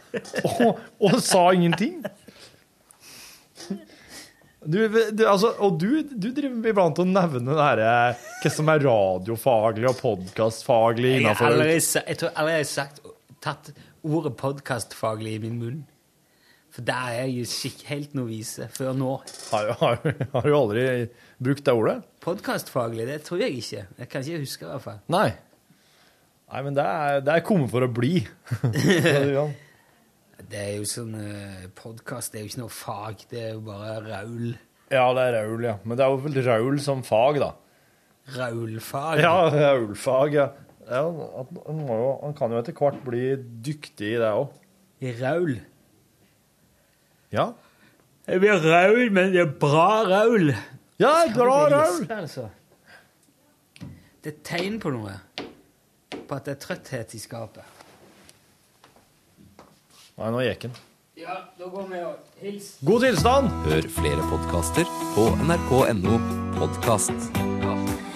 og, og sa ingenting. Du, du, altså, og du, du driver iblant og nevner det her, eh, hva som er radiofaglig og podkastfaglig Jeg har innafor sa- jeg tror allerede sagt, tatt ordet podkastfaglig i min munn. For der er jeg jo skikk helt novise før nå. Har, har, har du aldri brukt det ordet? Podkastfaglig, det tror jeg ikke. Jeg kan ikke huske i hvert fall. Nei. Nei, men det er, det er kommet for å bli. Det er jo sånn uh, podkast, er jo ikke noe fag, det er jo bare raul. Ja, det er raul, ja. Men det er jo vel raul som fag, da. Raulfag? Ja, raulfag, ja. Ja at, han, må jo, han kan jo etter hvert bli dyktig i det òg. I raul? Ja. Jeg blir raul, men det er bra raul. Ja, bra Det er raul! Altså. Det er et tegn på noe. På at det er trøtthet i skapet. Nei, nå gikk han. Ja, da går vi og hils. God tilstand! Hør flere podkaster på nrk.no podkast. Ja.